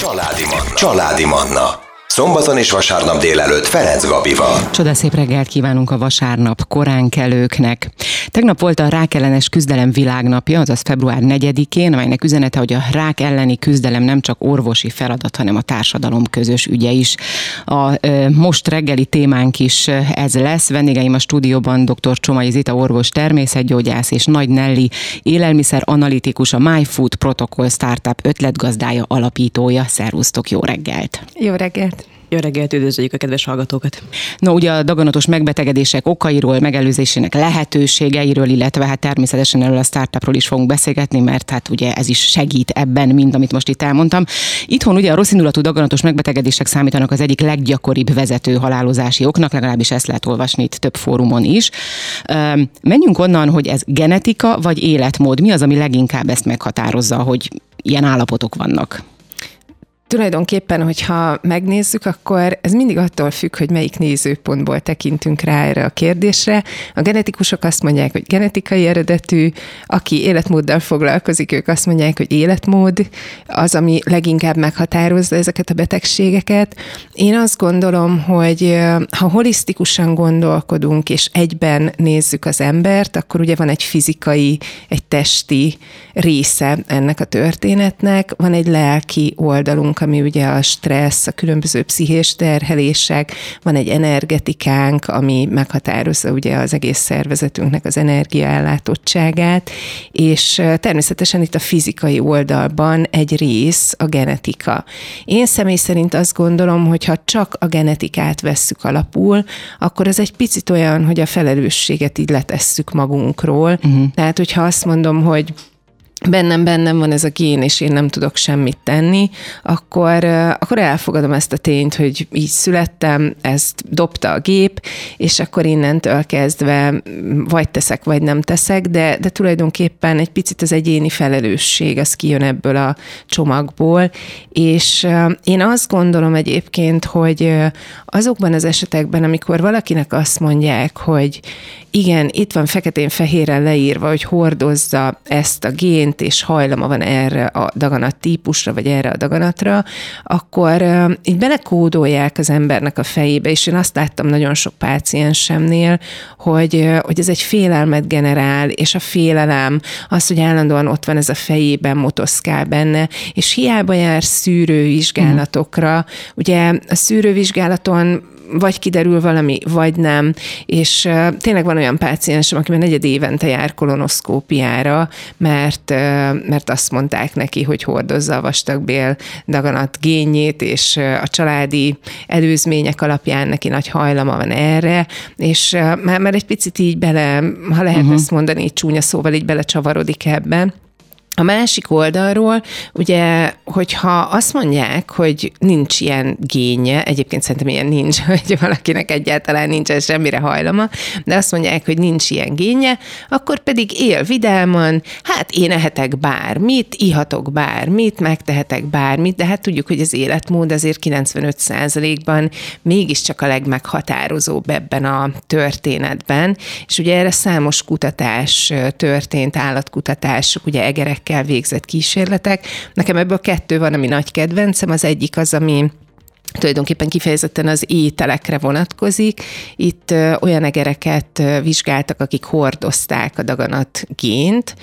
Családi Manna. Családi Manna. Szombaton és vasárnap délelőtt Ferenc Gabival. Csodaszép reggelt kívánunk a vasárnap korán kelőknek. Tegnap volt a rákellenes küzdelem világnapja, azaz február 4-én, amelynek üzenete, hogy a rák elleni küzdelem nem csak orvosi feladat, hanem a társadalom közös ügye is. A e, most reggeli témánk is ez lesz. Vendégeim a stúdióban dr. Csomai Zita orvos természetgyógyász és Nagy Nelly élelmiszer analitikus, a MyFood Protocol Startup ötletgazdája, alapítója. Szervusztok, jó reggelt! Jó reggelt! Jó reggelt, üdvözöljük a kedves hallgatókat! No, ugye a daganatos megbetegedések okairól, megelőzésének lehetőségeiről, illetve hát természetesen erről a startupról is fogunk beszélgetni, mert hát ugye ez is segít ebben, mind amit most itt elmondtam. Itthon ugye a rosszindulatú daganatos megbetegedések számítanak az egyik leggyakoribb vezető halálozási oknak, legalábbis ezt lehet olvasni itt több fórumon is. Menjünk onnan, hogy ez genetika vagy életmód. Mi az, ami leginkább ezt meghatározza, hogy ilyen állapotok vannak? Tulajdonképpen, hogyha megnézzük, akkor ez mindig attól függ, hogy melyik nézőpontból tekintünk rá erre a kérdésre. A genetikusok azt mondják, hogy genetikai eredetű, aki életmóddal foglalkozik, ők azt mondják, hogy életmód az, ami leginkább meghatározza ezeket a betegségeket. Én azt gondolom, hogy ha holisztikusan gondolkodunk, és egyben nézzük az embert, akkor ugye van egy fizikai, egy testi része ennek a történetnek, van egy lelki oldalunk, ami ugye a stressz, a különböző pszichés terhelések, van egy energetikánk, ami meghatározza ugye az egész szervezetünknek az energiaellátottságát, és természetesen itt a fizikai oldalban egy rész a genetika. Én személy szerint azt gondolom, hogy ha csak a genetikát vesszük alapul, akkor ez egy picit olyan, hogy a felelősséget így letesszük magunkról. Uh-huh. Tehát, hogyha azt mondom, hogy bennem bennem van ez a gén, és én nem tudok semmit tenni, akkor, akkor elfogadom ezt a tényt, hogy így születtem, ezt dobta a gép, és akkor innentől kezdve vagy teszek, vagy nem teszek, de, de tulajdonképpen egy picit az egyéni felelősség, az kijön ebből a csomagból, és én azt gondolom egyébként, hogy azokban az esetekben, amikor valakinek azt mondják, hogy igen, itt van feketén-fehéren leírva, hogy hordozza ezt a gént, és hajlama van erre a daganat típusra, vagy erre a daganatra, akkor így belekódolják az embernek a fejébe, és én azt láttam nagyon sok páciensemnél, hogy, hogy ez egy félelmet generál, és a félelem az, hogy állandóan ott van ez a fejében, motoszkál benne, és hiába jár szűrővizsgálatokra. Ugye a szűrővizsgálaton vagy kiderül valami, vagy nem, és tényleg van olyan páciensem, aki már negyed évente jár kolonoszkópiára, mert, mert azt mondták neki, hogy hordozza a vastagbél daganat génjét, és a családi előzmények alapján neki nagy hajlama van erre, és már, már egy picit így bele, ha lehet uh-huh. ezt mondani, így csúnya szóval így belecsavarodik ebben. A másik oldalról, ugye, hogyha azt mondják, hogy nincs ilyen génye, egyébként szerintem ilyen nincs, hogy valakinek egyáltalán nincsen semmire hajlama, de azt mondják, hogy nincs ilyen génye, akkor pedig él vidáman, hát én ehetek bármit, ihatok bármit, megtehetek bármit, de hát tudjuk, hogy az életmód azért 95%-ban mégiscsak a legmeghatározóbb ebben a történetben, és ugye erre számos kutatás történt, állatkutatások, ugye egerek gyerekekkel végzett kísérletek. Nekem ebből kettő van, ami nagy kedvencem. Az egyik az, ami tulajdonképpen kifejezetten az ételekre vonatkozik. Itt olyan egereket vizsgáltak, akik hordozták a daganat gént,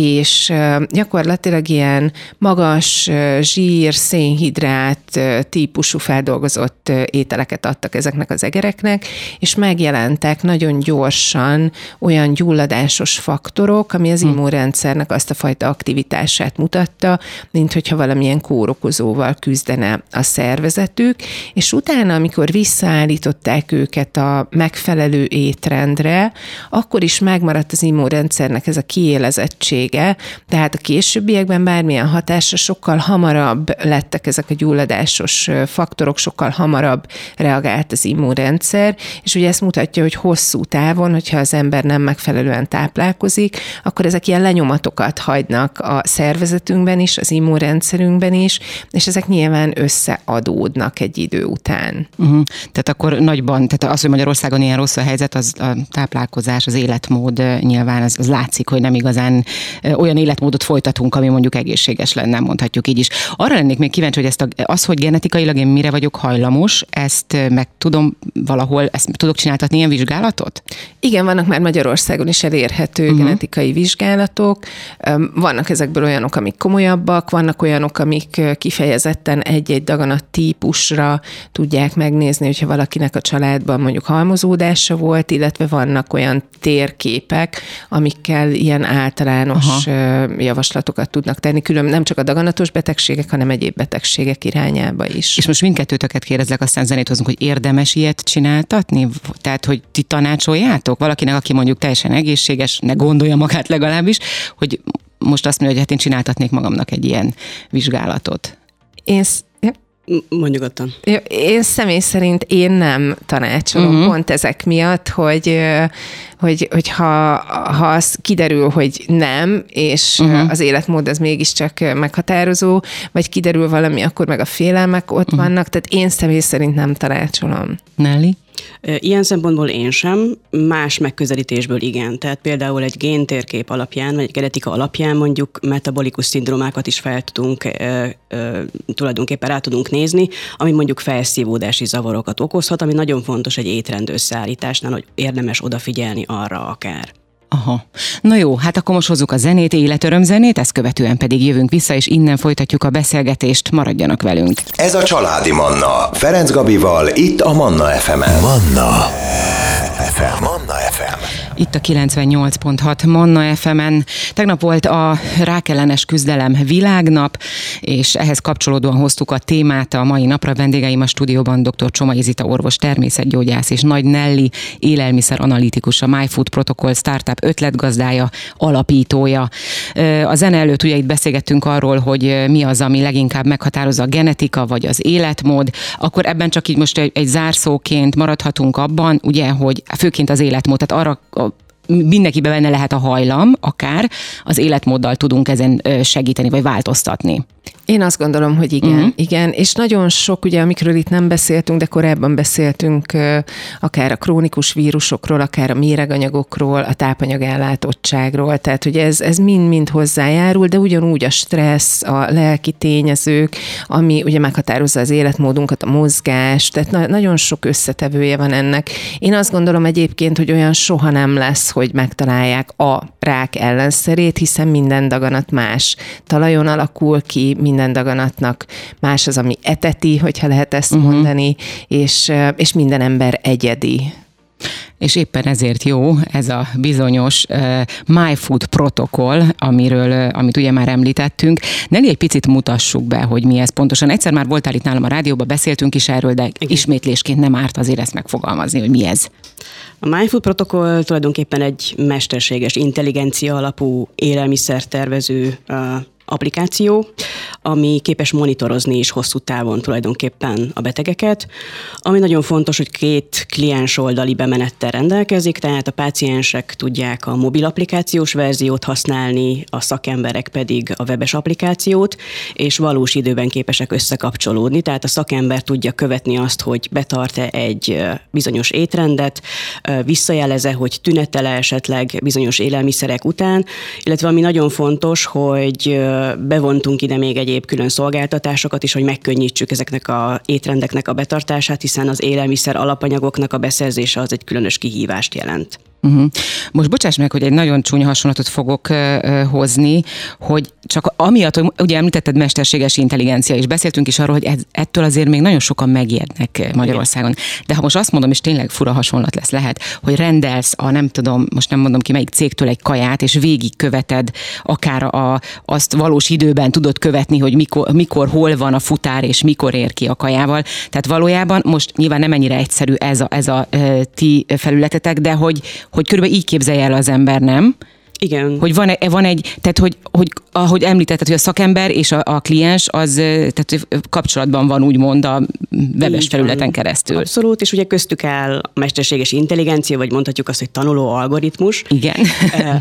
és gyakorlatilag ilyen magas zsír, szénhidrát típusú feldolgozott ételeket adtak ezeknek az egereknek, és megjelentek nagyon gyorsan olyan gyulladásos faktorok, ami az hm. immunrendszernek azt a fajta aktivitását mutatta, mint hogyha valamilyen kórokozóval küzdene a szervezetük, és utána, amikor visszaállították őket a megfelelő étrendre, akkor is megmaradt az immunrendszernek ez a kiélezettség, vége, tehát a későbbiekben bármilyen hatásra sokkal hamarabb lettek ezek a gyulladásos faktorok, sokkal hamarabb reagált az immunrendszer, és ugye ezt mutatja, hogy hosszú távon, hogyha az ember nem megfelelően táplálkozik, akkor ezek ilyen lenyomatokat hagynak a szervezetünkben is, az immunrendszerünkben is, és ezek nyilván összeadódnak egy idő után. Uh-huh. Tehát akkor nagyban, tehát az, hogy Magyarországon ilyen rossz a helyzet, az a táplálkozás, az életmód nyilván az, az látszik, hogy nem igazán olyan életmódot folytatunk, ami mondjuk egészséges lenne, mondhatjuk így is. Arra lennék még kíváncsi, hogy ezt a, az, hogy genetikailag én mire vagyok hajlamos, ezt meg tudom valahol, ezt tudok csináltatni ilyen vizsgálatot? Igen, vannak már Magyarországon is elérhető uh-huh. genetikai vizsgálatok. Vannak ezekből olyanok, amik komolyabbak, vannak olyanok, amik kifejezetten egy-egy daganat típusra tudják megnézni, hogyha valakinek a családban mondjuk halmozódása volt, illetve vannak olyan térképek, amikkel ilyen általános Aha. javaslatokat tudnak tenni, külön nem csak a daganatos betegségek, hanem egyéb betegségek irányába is. És most mindkettőtöket kérdezlek, aztán zenét hozunk, hogy érdemes ilyet csináltatni? Tehát, hogy ti tanácsoljátok valakinek, aki mondjuk teljesen egészséges, ne gondolja magát legalábbis, hogy most azt mondja, hogy hát én csináltatnék magamnak egy ilyen vizsgálatot. Én Mondj nyugodtan. Én személy szerint én nem tanácsolom uh-huh. pont ezek miatt, hogy, hogy, hogy ha, ha az kiderül, hogy nem, és uh-huh. az életmód az mégiscsak meghatározó, vagy kiderül valami, akkor meg a félelmek ott uh-huh. vannak, tehát én személy szerint nem tanácsolom. Nelly? Ilyen szempontból én sem, más megközelítésből igen. Tehát például egy géntérkép alapján, vagy egy genetika alapján mondjuk metabolikus szindrómákat is fel tudunk, e, e, tulajdonképpen rá tudunk nézni, ami mondjuk felszívódási zavarokat okozhat, ami nagyon fontos egy étrend összeállításnál, hogy érdemes odafigyelni arra akár. Aha. Na jó, hát akkor most hozzuk a zenét, életöröm zenét, ezt követően pedig jövünk vissza, és innen folytatjuk a beszélgetést, maradjanak velünk. Ez a Családi Manna, Ferenc Gabival, itt a Manna FM-en. Manna FM. Manna FM. Itt a 98.6 Manna FM-en. Tegnap volt a rákellenes küzdelem világnap, és ehhez kapcsolódóan hoztuk a témát a mai napra. Vendégeim a stúdióban dr. Csomai Zita orvos, természetgyógyász és Nagy Nelly élelmiszer analitikus, a MyFood Protocol Startup ötletgazdája, alapítója. A zene előtt ugye itt beszélgettünk arról, hogy mi az, ami leginkább meghatározza a genetika vagy az életmód, akkor ebben csak így most egy, egy zárszóként maradhatunk abban, ugye, hogy főként az életmód, tehát arra mindenkiben benne lehet a hajlam, akár az életmóddal tudunk ezen segíteni, vagy változtatni. Én azt gondolom, hogy igen, uh-huh. igen, és nagyon sok, ugye, amikről itt nem beszéltünk, de korábban beszéltünk akár a krónikus vírusokról, akár a méreganyagokról, a tápanyagellátottságról, tehát hogy ez, ez mind-mind hozzájárul, de ugyanúgy a stressz, a lelki tényezők, ami ugye meghatározza az életmódunkat, a mozgás, tehát na- nagyon sok összetevője van ennek. Én azt gondolom egyébként, hogy olyan soha nem lesz, hogy megtalálják a rák ellenszerét, hiszen minden daganat más. Talajon alakul ki, minden daganatnak más az, ami eteti, hogyha lehet ezt uh-huh. mondani, és, és minden ember egyedi és éppen ezért jó ez a bizonyos uh, MyFood protokoll, amiről, uh, amit ugye már említettünk. Nelly, egy picit mutassuk be, hogy mi ez pontosan. Egyszer már voltál itt nálam a rádióban, beszéltünk is erről, de Igen. ismétlésként nem árt azért ezt megfogalmazni, hogy mi ez. A MyFood protokoll tulajdonképpen egy mesterséges intelligencia alapú élelmiszertervező uh, applikáció, ami képes monitorozni is hosszú távon tulajdonképpen a betegeket, ami nagyon fontos, hogy két kliens oldali bemenettel rendelkezik, tehát a páciensek tudják a mobil applikációs verziót használni, a szakemberek pedig a webes applikációt, és valós időben képesek összekapcsolódni, tehát a szakember tudja követni azt, hogy betart-e egy bizonyos étrendet, visszajeleze, hogy tünetele esetleg bizonyos élelmiszerek után, illetve ami nagyon fontos, hogy bevontunk ide még egyéb külön szolgáltatásokat is, hogy megkönnyítsük ezeknek a étrendeknek a betartását, hiszen az élelmiszer alapanyagoknak a beszerzése az egy különös kihívást jelent. Uh-huh. Most bocsáss meg, hogy egy nagyon csúnya hasonlatot fogok uh, hozni, hogy csak amiatt, hogy ugye említetted mesterséges intelligencia, és beszéltünk is arról, hogy ez, ettől azért még nagyon sokan megijednek Magyarországon. De ha most azt mondom, és tényleg fura hasonlat lesz, lehet, hogy rendelsz a nem tudom, most nem mondom ki melyik cégtől egy kaját, és végig követed akár a, azt valós időben tudod követni, hogy mikor, mikor, hol van a futár, és mikor ér ki a kajával. Tehát valójában most nyilván nem ennyire egyszerű ez a, ez a ti felületetek, de hogy, hogy körülbelül így képzelje el az ember, nem? Igen. Hogy van, van egy, tehát hogy, hogy ahogy említetted, hogy a szakember és a, a kliens az tehát kapcsolatban van úgymond a webes Így felületen van. keresztül. Abszolút, és ugye köztük áll a mesterséges intelligencia, vagy mondhatjuk azt, hogy tanuló algoritmus. Igen.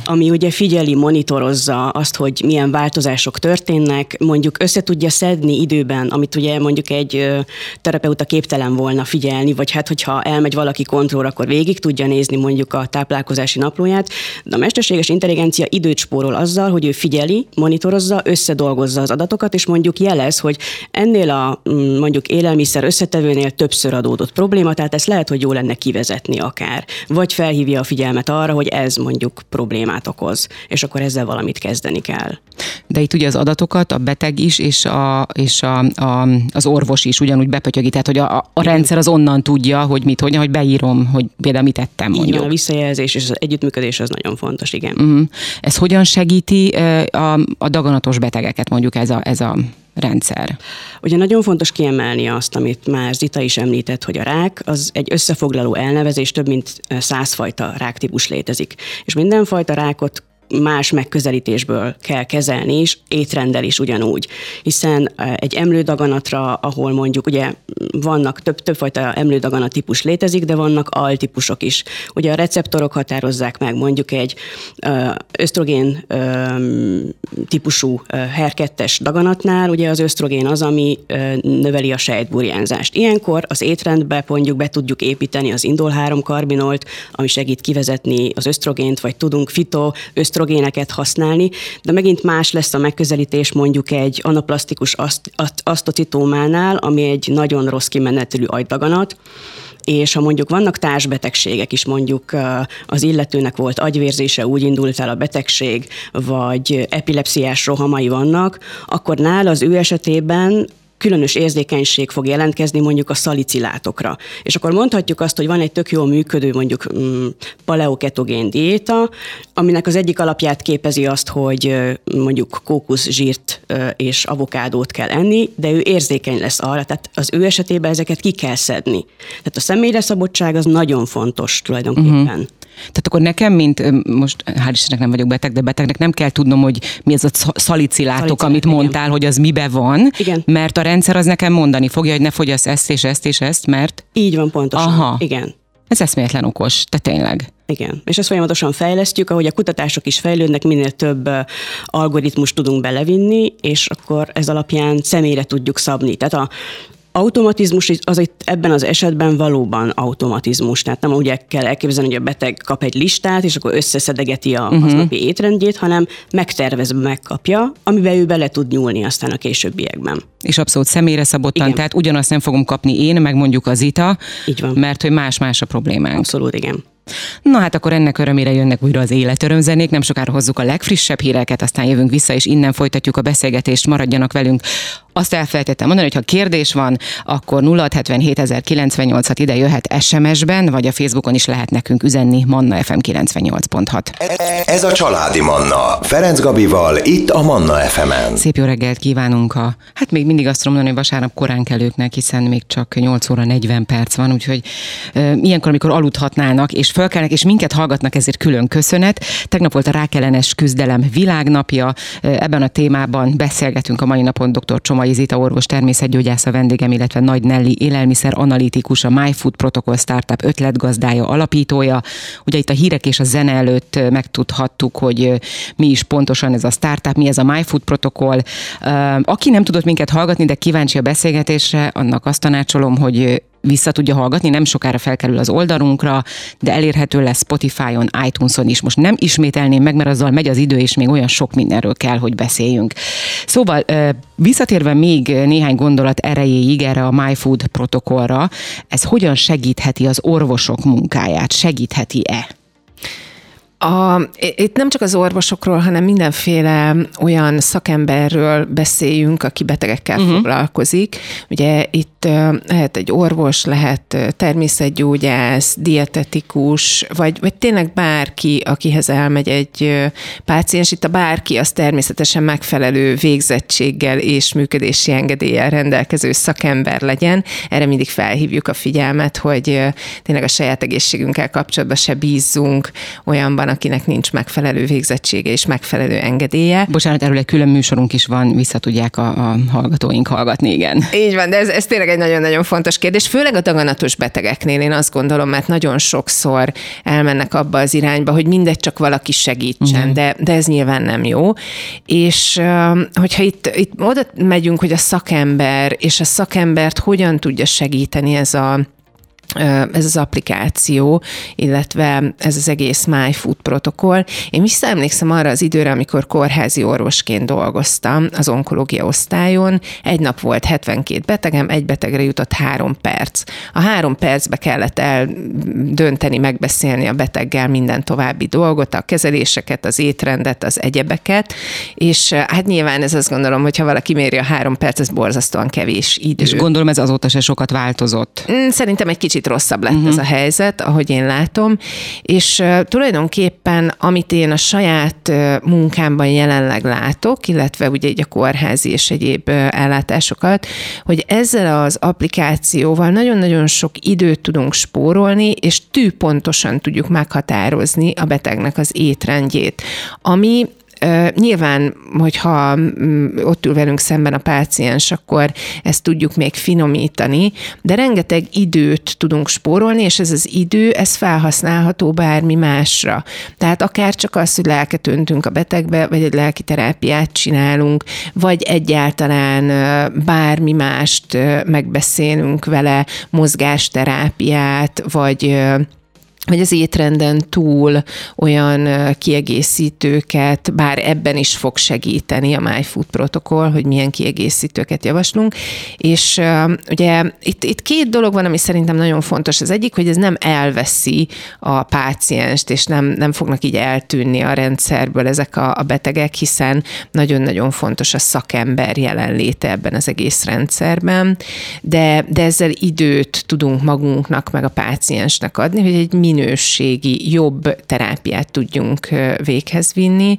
ami ugye figyeli, monitorozza azt, hogy milyen változások történnek, mondjuk össze tudja szedni időben, amit ugye mondjuk egy terapeuta képtelen volna figyelni, vagy hát hogyha elmegy valaki kontroll, akkor végig tudja nézni mondjuk a táplálkozási naplóját, de a mesterséges intelligencia intelligencia időt spórol azzal, hogy ő figyeli, monitorozza, összedolgozza az adatokat, és mondjuk jelez, hogy ennél a mm, mondjuk élelmiszer összetevőnél többször adódott probléma, tehát ezt lehet, hogy jó lenne kivezetni akár. Vagy felhívja a figyelmet arra, hogy ez mondjuk problémát okoz, és akkor ezzel valamit kezdeni kell. De itt ugye az adatokat a beteg is, és, a, és a, a, az orvos is ugyanúgy bepötyögi, tehát hogy a, a rendszer az onnan tudja, hogy mit, hogyan, hogy beírom, hogy például mit tettem mondjuk. Igen, a visszajelzés és az együttműködés az nagyon fontos, igen. Uh-huh. Ez hogyan segíti a, a daganatos betegeket mondjuk ez a, ez a rendszer. Ugye nagyon fontos kiemelni azt, amit már Zita is említett, hogy a rák az egy összefoglaló elnevezés, több mint százfajta ráktípus létezik. És mindenfajta rákot más megközelítésből kell kezelni, és étrendel is ugyanúgy. Hiszen egy emlődaganatra, ahol mondjuk ugye vannak több, többfajta emlődaganat típus létezik, de vannak altípusok is. Ugye a receptorok határozzák meg mondjuk egy ösztrogén típusú HER2-es daganatnál, ugye az ösztrogén az, ami növeli a sejtburjánzást. Ilyenkor az étrendbe mondjuk be tudjuk építeni az indol 3 karbinolt, ami segít kivezetni az ösztrogént, vagy tudunk fito ösztrogéneket használni, de megint más lesz a megközelítés mondjuk egy anaplasztikus asztocitómánál, ami egy nagyon rossz kimenetelű agydaganat, és ha mondjuk vannak társbetegségek is, mondjuk az illetőnek volt agyvérzése, úgy indult el a betegség, vagy epilepsziás rohamai vannak, akkor nál az ő esetében különös érzékenység fog jelentkezni mondjuk a szalicilátokra. És akkor mondhatjuk azt, hogy van egy tök jól működő mondjuk mm, paleoketogén diéta, aminek az egyik alapját képezi azt, hogy mondjuk kókuszsírt és avokádót kell enni, de ő érzékeny lesz arra, tehát az ő esetében ezeket ki kell szedni. Tehát a személyre szabadság az nagyon fontos tulajdonképpen. Uh-huh. Tehát akkor nekem, mint most hál' Istennek nem vagyok beteg, de betegnek nem kell tudnom, hogy mi ez a szalicilátok, amit igen. mondtál, hogy az mibe van, igen. mert a rendszer az nekem mondani fogja, hogy ne fogyasz ezt és ezt és ezt, mert... Így van pontosan. Aha. Igen. Ez eszméletlen okos, te tényleg. Igen, és ezt folyamatosan fejlesztjük, ahogy a kutatások is fejlődnek, minél több algoritmus tudunk belevinni, és akkor ez alapján személyre tudjuk szabni. Tehát a automatizmus az itt ebben az esetben valóban automatizmus. Tehát nem úgy kell elképzelni, hogy a beteg kap egy listát, és akkor összeszedegeti a uh-huh. aznapi étrendjét, hanem megtervezve megkapja, amiben ő bele tud nyúlni aztán a későbbiekben. És abszolút személyre szabottan, igen. tehát ugyanazt nem fogom kapni én, meg mondjuk az ITA, Így van. mert hogy más-más a problémánk. Abszolút, igen. Na hát akkor ennek örömére jönnek újra az életörömzenék, nem sokára hozzuk a legfrissebb híreket, aztán jövünk vissza, és innen folytatjuk a beszélgetést, maradjanak velünk. Azt elfelejtettem mondani, hogy ha kérdés van, akkor 0677 ide jöhet SMS-ben, vagy a Facebookon is lehet nekünk üzenni, Manna FM 98.6. Ez a Családi Manna, Ferenc Gabival, itt a Manna FM-en. Szép jó reggelt kívánunk a, hát még mindig azt mondani, hogy vasárnap korán kelőknek, hiszen még csak 8 óra 40 perc van, úgyhogy e, ilyenkor, amikor aludhatnának, és fölkelnek, és minket hallgatnak, ezért külön köszönet. Tegnap volt a rákellenes küzdelem világnapja, ebben a témában beszélgetünk a mai napon dr. Csomai Szalai Zita orvos természetgyógyász a vendégem, illetve Nagy Nelly élelmiszer analitikus, a MyFood Protocol Startup ötletgazdája, alapítója. Ugye itt a hírek és a zene előtt megtudhattuk, hogy mi is pontosan ez a startup, mi ez a MyFood Protocol. Aki nem tudott minket hallgatni, de kíváncsi a beszélgetésre, annak azt tanácsolom, hogy vissza tudja hallgatni, nem sokára felkerül az oldalunkra, de elérhető lesz Spotify-on, iTunes-on is. Most nem ismételném meg, mert azzal megy az idő, és még olyan sok mindenről kell, hogy beszéljünk. Szóval visszatérve még néhány gondolat erejéig erre a MyFood protokollra, ez hogyan segítheti az orvosok munkáját? Segítheti-e? A, itt nem csak az orvosokról, hanem mindenféle olyan szakemberről beszéljünk, aki betegekkel uh-huh. foglalkozik. Ugye itt lehet egy orvos, lehet természetgyógyász, dietetikus, vagy, vagy tényleg bárki, akihez elmegy egy páciens. Itt a bárki az természetesen megfelelő végzettséggel és működési engedéllyel rendelkező szakember legyen. Erre mindig felhívjuk a figyelmet, hogy tényleg a saját egészségünkkel kapcsolatban se bízzunk olyanban, akinek nincs megfelelő végzettsége és megfelelő engedélye. Bocsánat, erről egy külön műsorunk is van, vissza tudják a, a hallgatóink hallgatni, igen. Így van, de ez, ez tényleg egy nagyon-nagyon fontos kérdés, főleg a daganatos betegeknél én azt gondolom, mert nagyon sokszor elmennek abba az irányba, hogy mindegy, csak valaki segítsen, uh-huh. de, de ez nyilván nem jó. És hogyha itt, itt oda megyünk, hogy a szakember, és a szakembert hogyan tudja segíteni ez a ez az applikáció, illetve ez az egész MyFood protokoll. Én visszaemlékszem arra az időre, amikor kórházi orvosként dolgoztam az onkológia osztályon. Egy nap volt 72 betegem, egy betegre jutott három perc. A három percbe kellett eldönteni, megbeszélni a beteggel minden további dolgot, a kezeléseket, az étrendet, az egyebeket, és hát nyilván ez azt gondolom, hogy ha valaki méri a három perc, ez borzasztóan kevés idő. És gondolom ez azóta se sokat változott. Mm, szerintem egy kicsit rosszabb lett uh-huh. ez a helyzet, ahogy én látom, és tulajdonképpen, amit én a saját munkámban jelenleg látok, illetve ugye egy a kórházi és egyéb ellátásokat, hogy ezzel az applikációval nagyon-nagyon sok időt tudunk spórolni, és tűpontosan tudjuk meghatározni a betegnek az étrendjét, ami Nyilván, hogyha mm, ott ül velünk szemben a páciens, akkor ezt tudjuk még finomítani, de rengeteg időt tudunk spórolni, és ez az idő, ez felhasználható bármi másra. Tehát akár csak az, hogy lelket öntünk a betegbe, vagy egy lelki terápiát csinálunk, vagy egyáltalán bármi mást megbeszélünk vele, mozgásterápiát, vagy vagy az étrenden túl olyan kiegészítőket, bár ebben is fog segíteni a MyFood protokoll, hogy milyen kiegészítőket javaslunk. És ugye itt, itt két dolog van, ami szerintem nagyon fontos. Az egyik, hogy ez nem elveszi a pácienst, és nem, nem fognak így eltűnni a rendszerből ezek a, a betegek, hiszen nagyon-nagyon fontos a szakember jelenléte ebben az egész rendszerben, de, de ezzel időt tudunk magunknak, meg a páciensnek adni, hogy egy minőségi, jobb terápiát tudjunk véghez vinni.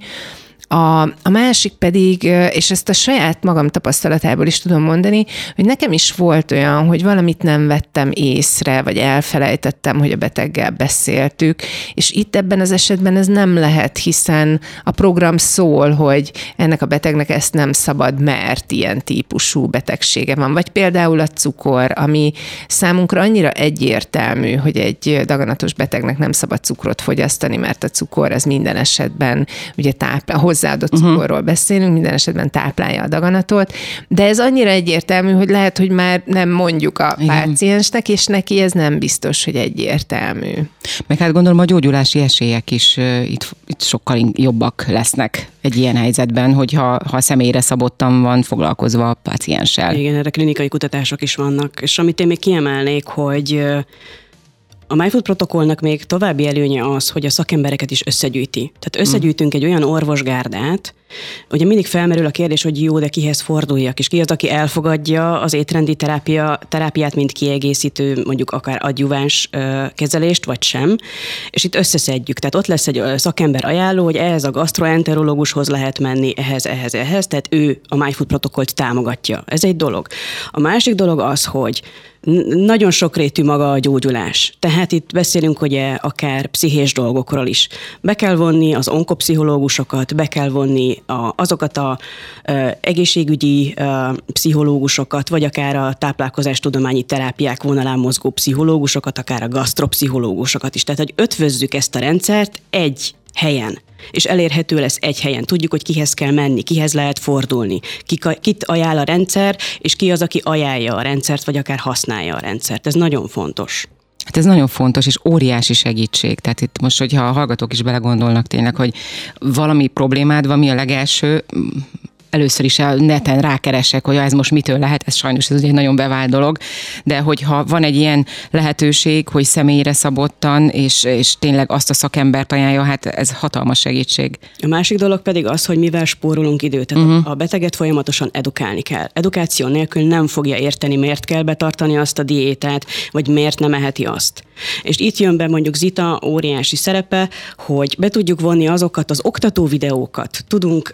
A, a másik pedig, és ezt a saját magam tapasztalatából is tudom mondani, hogy nekem is volt olyan, hogy valamit nem vettem észre, vagy elfelejtettem, hogy a beteggel beszéltük, és itt ebben az esetben ez nem lehet, hiszen a program szól, hogy ennek a betegnek ezt nem szabad, mert ilyen típusú betegsége van. Vagy például a cukor, ami számunkra annyira egyértelmű, hogy egy daganatos betegnek nem szabad cukrot fogyasztani, mert a cukor az minden esetben ugye táplál, hozzáadott uh-huh. cukorról beszélünk, minden esetben táplálja a daganatot, de ez annyira egyértelmű, hogy lehet, hogy már nem mondjuk a Igen. páciensnek, és neki ez nem biztos, hogy egyértelmű. Meg hát gondolom a gyógyulási esélyek is uh, itt, itt sokkal jobbak lesznek egy ilyen helyzetben, hogyha ha személyre szabottan van foglalkozva a pácienssel. Igen, erre klinikai kutatások is vannak, és amit én még kiemelnék, hogy a MyFood protokollnak még további előnye az, hogy a szakembereket is összegyűjti. Tehát összegyűjtünk egy olyan orvosgárdát, Ugye mindig felmerül a kérdés, hogy jó, de kihez forduljak, és ki az, aki elfogadja az étrendi terápia, terápiát, mint kiegészítő, mondjuk akár adjuváns kezelést, vagy sem. És itt összeszedjük. Tehát ott lesz egy szakember ajánló, hogy ehhez a gastroenterológushoz lehet menni, ehhez, ehhez, ehhez. Tehát ő a MyFood protokollt támogatja. Ez egy dolog. A másik dolog az, hogy nagyon sokrétű maga a gyógyulás. Tehát itt beszélünk ugye akár pszichés dolgokról is. Be kell vonni az onkopszichológusokat, be kell vonni a, azokat a e, egészségügyi e, pszichológusokat, vagy akár a táplálkozástudományi terápiák vonalán mozgó pszichológusokat, akár a gasztropszichológusokat is. Tehát, hogy ötvözzük ezt a rendszert egy helyen és elérhető lesz egy helyen. Tudjuk, hogy kihez kell menni, kihez lehet fordulni, ki, kit ajánl a rendszer, és ki az, aki ajánlja a rendszert, vagy akár használja a rendszert. Ez nagyon fontos. Hát ez nagyon fontos, és óriási segítség. Tehát itt most, hogyha a hallgatók is belegondolnak tényleg, hogy valami problémád van, mi a legelső, először is a neten rákeresek, hogy ez most mitől lehet, ez sajnos ez ugye egy nagyon bevált dolog, de hogyha van egy ilyen lehetőség, hogy személyre szabottan, és, és tényleg azt a szakembert ajánlja, hát ez hatalmas segítség. A másik dolog pedig az, hogy mivel spórolunk időt. Tehát uh-huh. a beteget folyamatosan edukálni kell. Edukáció nélkül nem fogja érteni, miért kell betartani azt a diétát, vagy miért nem eheti azt. És itt jön be mondjuk Zita óriási szerepe, hogy be tudjuk vonni azokat az oktató videókat, tudunk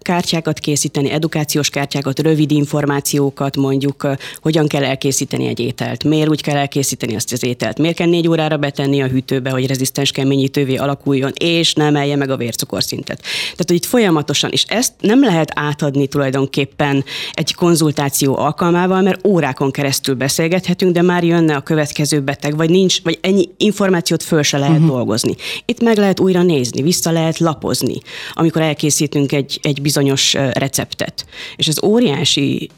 kártyákat készíteni, edukációs kártyákat, rövid információkat, mondjuk hogyan kell elkészíteni egy ételt, miért úgy kell elkészíteni azt az ételt, miért kell négy órára betenni a hűtőbe, hogy rezisztens keményítővé alakuljon, és nem emelje meg a vércukorszintet. Tehát, hogy itt folyamatosan, és ezt nem lehet átadni tulajdonképpen egy konzultáció alkalmával, mert órákon keresztül beszélgethetünk, de már jönne a következő beteg, vagy nincs vagy ennyi információt föl se lehet uh-huh. dolgozni. Itt meg lehet újra nézni, vissza lehet lapozni, amikor elkészítünk egy, egy bizonyos receptet. És ez óriási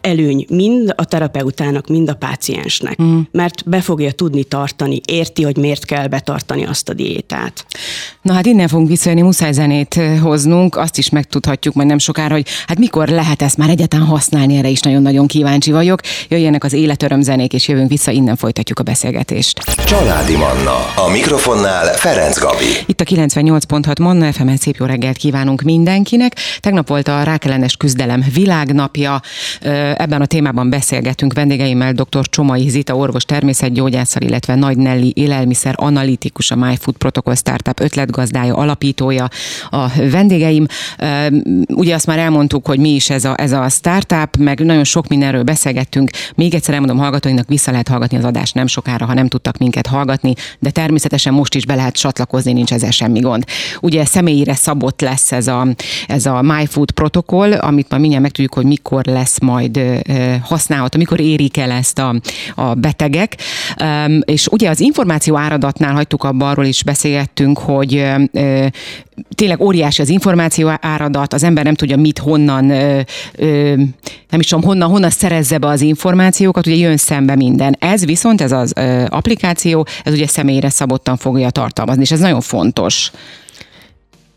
előny mind a terapeutának, mind a páciensnek, uh-huh. mert be fogja tudni tartani, érti, hogy miért kell betartani azt a diétát. Na hát innen fogunk visszajönni, muszáj zenét hoznunk, azt is megtudhatjuk majd nem sokára, hogy hát mikor lehet ezt már egyáltalán használni, erre is nagyon-nagyon kíváncsi vagyok. Jöjjenek az életöröm zenék, és jövünk vissza, innen folytatjuk a beszélgetést. Családi Manna, a mikrofonnál Ferenc Gabi. Itt a 98.6 Manna fm szép jó reggelt kívánunk mindenkinek. Tegnap volt a rákellenes küzdelem világnapja. Ebben a témában beszélgetünk vendégeimmel dr. Csomai Zita orvos természetgyógyászal, illetve Nagy Nelly élelmiszer analitikus, a MyFood Protocol Startup ötletgazdája, alapítója a vendégeim. Ugye azt már elmondtuk, hogy mi is ez a, ez a startup, meg nagyon sok mindenről beszélgettünk. Még egyszer elmondom hallgatóinknak, vissza lehet hallgatni az adást nem sokára, ha nem tudtak minket hallgatni, de természetesen most is be lehet csatlakozni, nincs ezzel semmi gond. Ugye személyre szabott lesz ez a, ez a MyFood protokoll, amit ma mindjárt megtudjuk, hogy mikor lesz majd használható, mikor érik el ezt a, a betegek. És ugye az információ áradatnál hagytuk abba, arról is beszélgettünk, hogy tényleg óriási az információ áradat, az ember nem tudja mit, honnan, nem is tudom, honnan, honnan szerezze be az információkat, ugye jön szembe minden. Ez viszont, ez az applikáció, ez ugye személyre szabottan fogja tartalmazni, és ez nagyon fontos.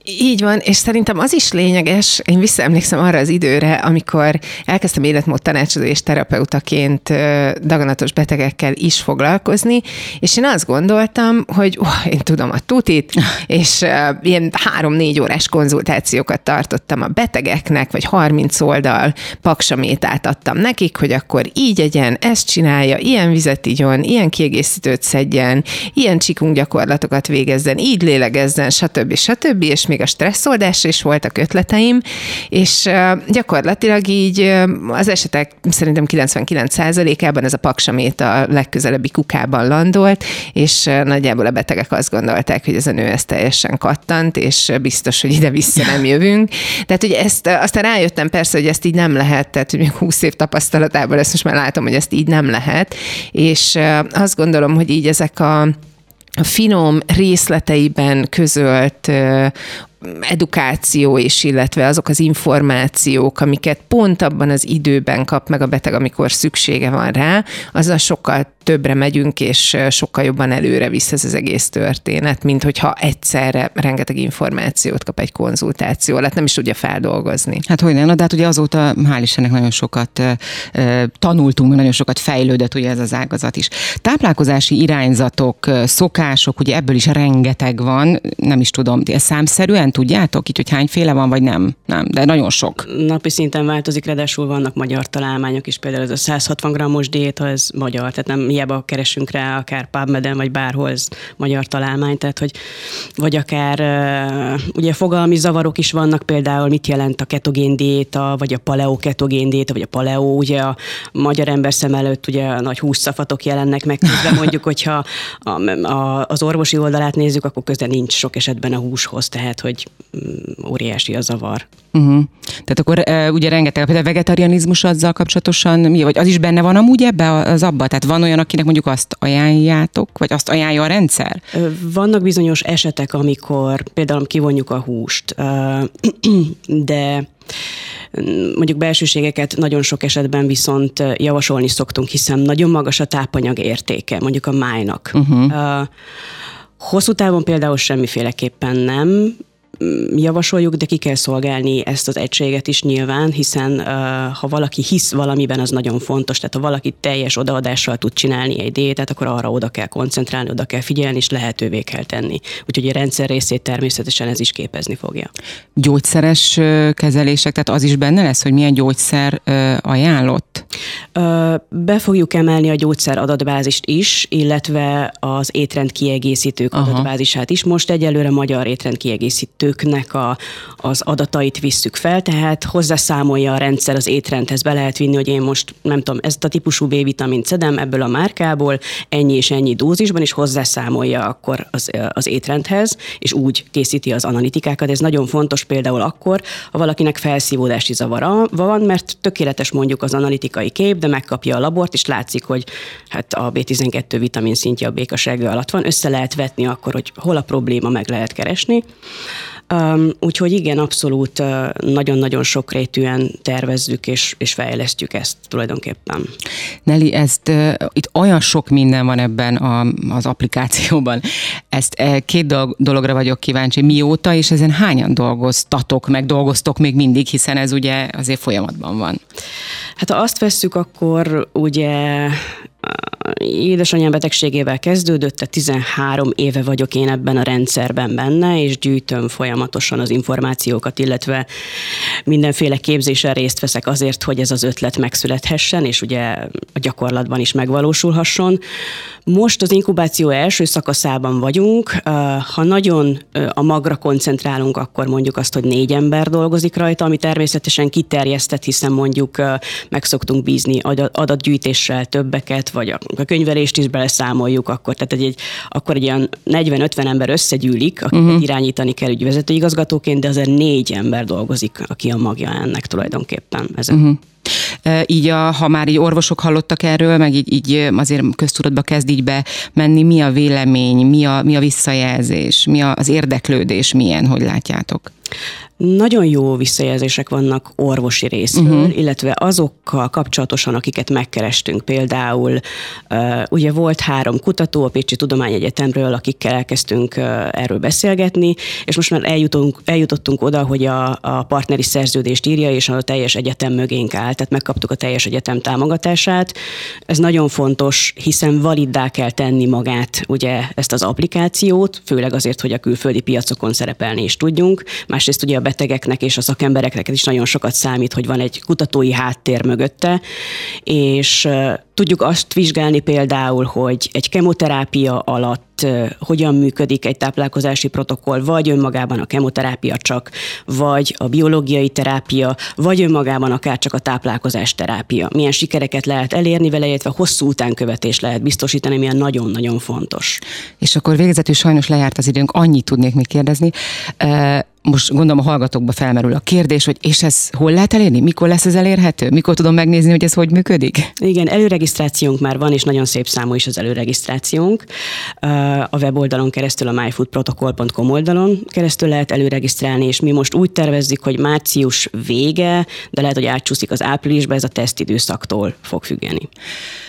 Így van, és szerintem az is lényeges, én visszaemlékszem arra az időre, amikor elkezdtem életmód tanácsadó és terapeutaként daganatos betegekkel is foglalkozni, és én azt gondoltam, hogy uh, én tudom a tutit, és uh, ilyen három-négy órás konzultációkat tartottam a betegeknek, vagy 30 oldal paksamétát adtam nekik, hogy akkor így egyen, ezt csinálja, ilyen vizet igyon, ilyen kiegészítőt szedjen, ilyen csikunk gyakorlatokat végezzen, így lélegezzen, stb. stb. és még még a stresszoldás is voltak ötleteim, és gyakorlatilag így az esetek szerintem 99%-ában ez a paksamét a legközelebbi kukában landolt, és nagyjából a betegek azt gondolták, hogy ez a nő ez teljesen kattant, és biztos, hogy ide-vissza nem jövünk. Tehát, hogy ezt aztán rájöttem persze, hogy ezt így nem lehet, tehát, hogy még 20 év tapasztalatából ezt most már látom, hogy ezt így nem lehet, és azt gondolom, hogy így ezek a a finom részleteiben közölt edukáció és illetve azok az információk, amiket pont abban az időben kap meg a beteg, amikor szüksége van rá, azzal sokkal többre megyünk, és sokkal jobban előre visz ez az egész történet, mint hogyha egyszerre rengeteg információt kap egy konzultáció, hát nem is tudja feldolgozni. Hát hogy nem, de hát ugye azóta hál' Istennek nagyon sokat tanultunk, nagyon sokat fejlődött ugye ez az ágazat is. Táplálkozási irányzatok, szokások, ugye ebből is rengeteg van, nem is tudom, ez számszerűen tudjátok így, hogy hányféle van, vagy nem? Nem, de nagyon sok. Napi szinten változik, ráadásul vannak magyar találmányok is, például ez a 160 grammos diéta, ez magyar, tehát nem hiába keresünk rá akár PubMed-en, vagy bárhol ez magyar találmány, tehát hogy vagy akár ugye fogalmi zavarok is vannak, például mit jelent a ketogén diéta, vagy a paleo ketogén diéta, vagy a paleo, ugye a magyar ember szem előtt ugye a nagy hússzafatok jelennek meg, közben mondjuk, hogyha a, a, az orvosi oldalát nézzük, akkor közben nincs sok esetben a húshoz, tehát hogy mm, óriási a zavar. Uh-huh. Tehát akkor uh, ugye rengeteg, például a vegetarianizmus azzal kapcsolatosan, mi, vagy az is benne van amúgy ebbe az abba? Tehát van olyan, akinek mondjuk azt ajánljátok, vagy azt ajánlja a rendszer? Vannak bizonyos esetek, amikor például kivonjuk a húst, de mondjuk belsőségeket nagyon sok esetben viszont javasolni szoktunk, hiszen nagyon magas a tápanyag értéke, mondjuk a májnak. Uh-huh. Hosszú távon például semmiféleképpen nem, javasoljuk, de ki kell szolgálni ezt az egységet is nyilván, hiszen ha valaki hisz valamiben, az nagyon fontos, tehát ha valaki teljes odaadással tud csinálni egy diétát, akkor arra oda kell koncentrálni, oda kell figyelni, és lehetővé kell tenni. Úgyhogy a rendszer részét természetesen ez is képezni fogja. Gyógyszeres kezelések, tehát az is benne lesz, hogy milyen gyógyszer ajánlott? Be fogjuk emelni a gyógyszer adatbázist is, illetve az étrend kiegészítők Aha. adatbázisát is. Most egyelőre magyar étrend kiegészítő étkeztetőknek a, az adatait visszük fel, tehát hozzászámolja a rendszer az étrendhez, be lehet vinni, hogy én most nem tudom, ezt a típusú B-vitamint szedem ebből a márkából, ennyi és ennyi dózisban, és hozzászámolja akkor az, az étrendhez, és úgy készíti az analitikákat. Ez nagyon fontos például akkor, ha valakinek felszívódási zavara van, mert tökéletes mondjuk az analitikai kép, de megkapja a labort, és látszik, hogy hát a B12 vitamin szintje a békasegő alatt van. Össze lehet vetni akkor, hogy hol a probléma, meg lehet keresni. Um, úgyhogy igen, abszolút uh, nagyon-nagyon sokrétűen tervezzük és, és fejlesztjük ezt tulajdonképpen. Neli, ezt uh, itt olyan sok minden van ebben a, az applikációban. Ezt uh, két dolog, dologra vagyok kíváncsi. Mióta és ezen hányan dolgoztatok, meg dolgoztok még mindig, hiszen ez ugye azért folyamatban van. Hát ha azt vesszük, akkor ugye édesanyám betegségével kezdődött, tehát 13 éve vagyok én ebben a rendszerben benne, és gyűjtöm folyamatosan az információkat, illetve mindenféle képzésen részt veszek azért, hogy ez az ötlet megszülethessen, és ugye a gyakorlatban is megvalósulhasson. Most az inkubáció első szakaszában vagyunk. Ha nagyon a magra koncentrálunk, akkor mondjuk azt, hogy négy ember dolgozik rajta, ami természetesen kiterjesztett, hiszen mondjuk meg szoktunk bízni adatgyűjtéssel többeket, vagy a könyvelést is beleszámoljuk, akkor, tehát egy, egy, akkor egy ilyen 40-50 ember összegyűlik, akit uh-huh. irányítani kell ügyvezető igazgatóként, de azért négy ember dolgozik, aki a magja ennek tulajdonképpen. Ezen. Uh-huh. Így, a, ha már így orvosok hallottak erről, meg így, így azért köztudatba kezd így be menni, mi a vélemény, mi a, mi a visszajelzés, mi a, az érdeklődés, milyen, hogy látjátok? Nagyon jó visszajelzések vannak orvosi részről, uh-huh. illetve azokkal kapcsolatosan, akiket megkerestünk. Például ugye volt három kutató a Pécsi Tudományegyetemről, akikkel elkezdtünk erről beszélgetni, és most már eljutunk, eljutottunk oda, hogy a, a partneri szerződést írja, és a teljes egyetem mögénk áll, tehát megkaptuk a teljes egyetem támogatását. Ez nagyon fontos, hiszen validdá kell tenni magát, ugye ezt az applikációt, főleg azért, hogy a külföldi piacokon szerepelni is tudjunk. Másrészt ugye a betegeknek és a szakembereknek is nagyon sokat számít, hogy van egy kutatói háttér mögötte, és tudjuk azt vizsgálni például, hogy egy kemoterápia alatt hogyan működik egy táplálkozási protokoll, vagy önmagában a kemoterápia csak, vagy a biológiai terápia, vagy önmagában akár csak a táplálkozás terápia. Milyen sikereket lehet elérni vele, illetve hosszú utánkövetés lehet biztosítani, milyen nagyon-nagyon fontos. És akkor végezetül sajnos lejárt az időnk, annyit tudnék még kérdezni most gondolom a hallgatókba felmerül a kérdés, hogy és ez hol lehet elérni? Mikor lesz ez elérhető? Mikor tudom megnézni, hogy ez hogy működik? Igen, előregisztrációnk már van, és nagyon szép számú is az előregisztrációnk. A weboldalon keresztül, a myfoodprotocol.com oldalon keresztül lehet előregisztrálni, és mi most úgy tervezzük, hogy március vége, de lehet, hogy átcsúszik az áprilisba, ez a tesztidőszaktól fog függeni.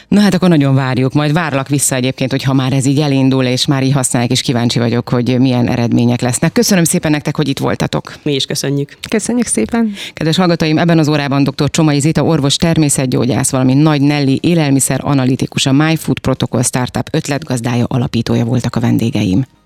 Na hát akkor nagyon várjuk, majd várlak vissza egyébként, hogy ha már ez így elindul, és már így használják, és kíváncsi vagyok, hogy milyen eredmények lesznek. Köszönöm szépen nektek, hogy itt voltatok. Mi is köszönjük. Köszönjük szépen. Kedves hallgatóim, ebben az órában dr. Csomai Zita, orvos természetgyógyász, valamint Nagy Nelly élelmiszer analitikus, a MyFood Protocol Startup ötletgazdája, alapítója voltak a vendégeim.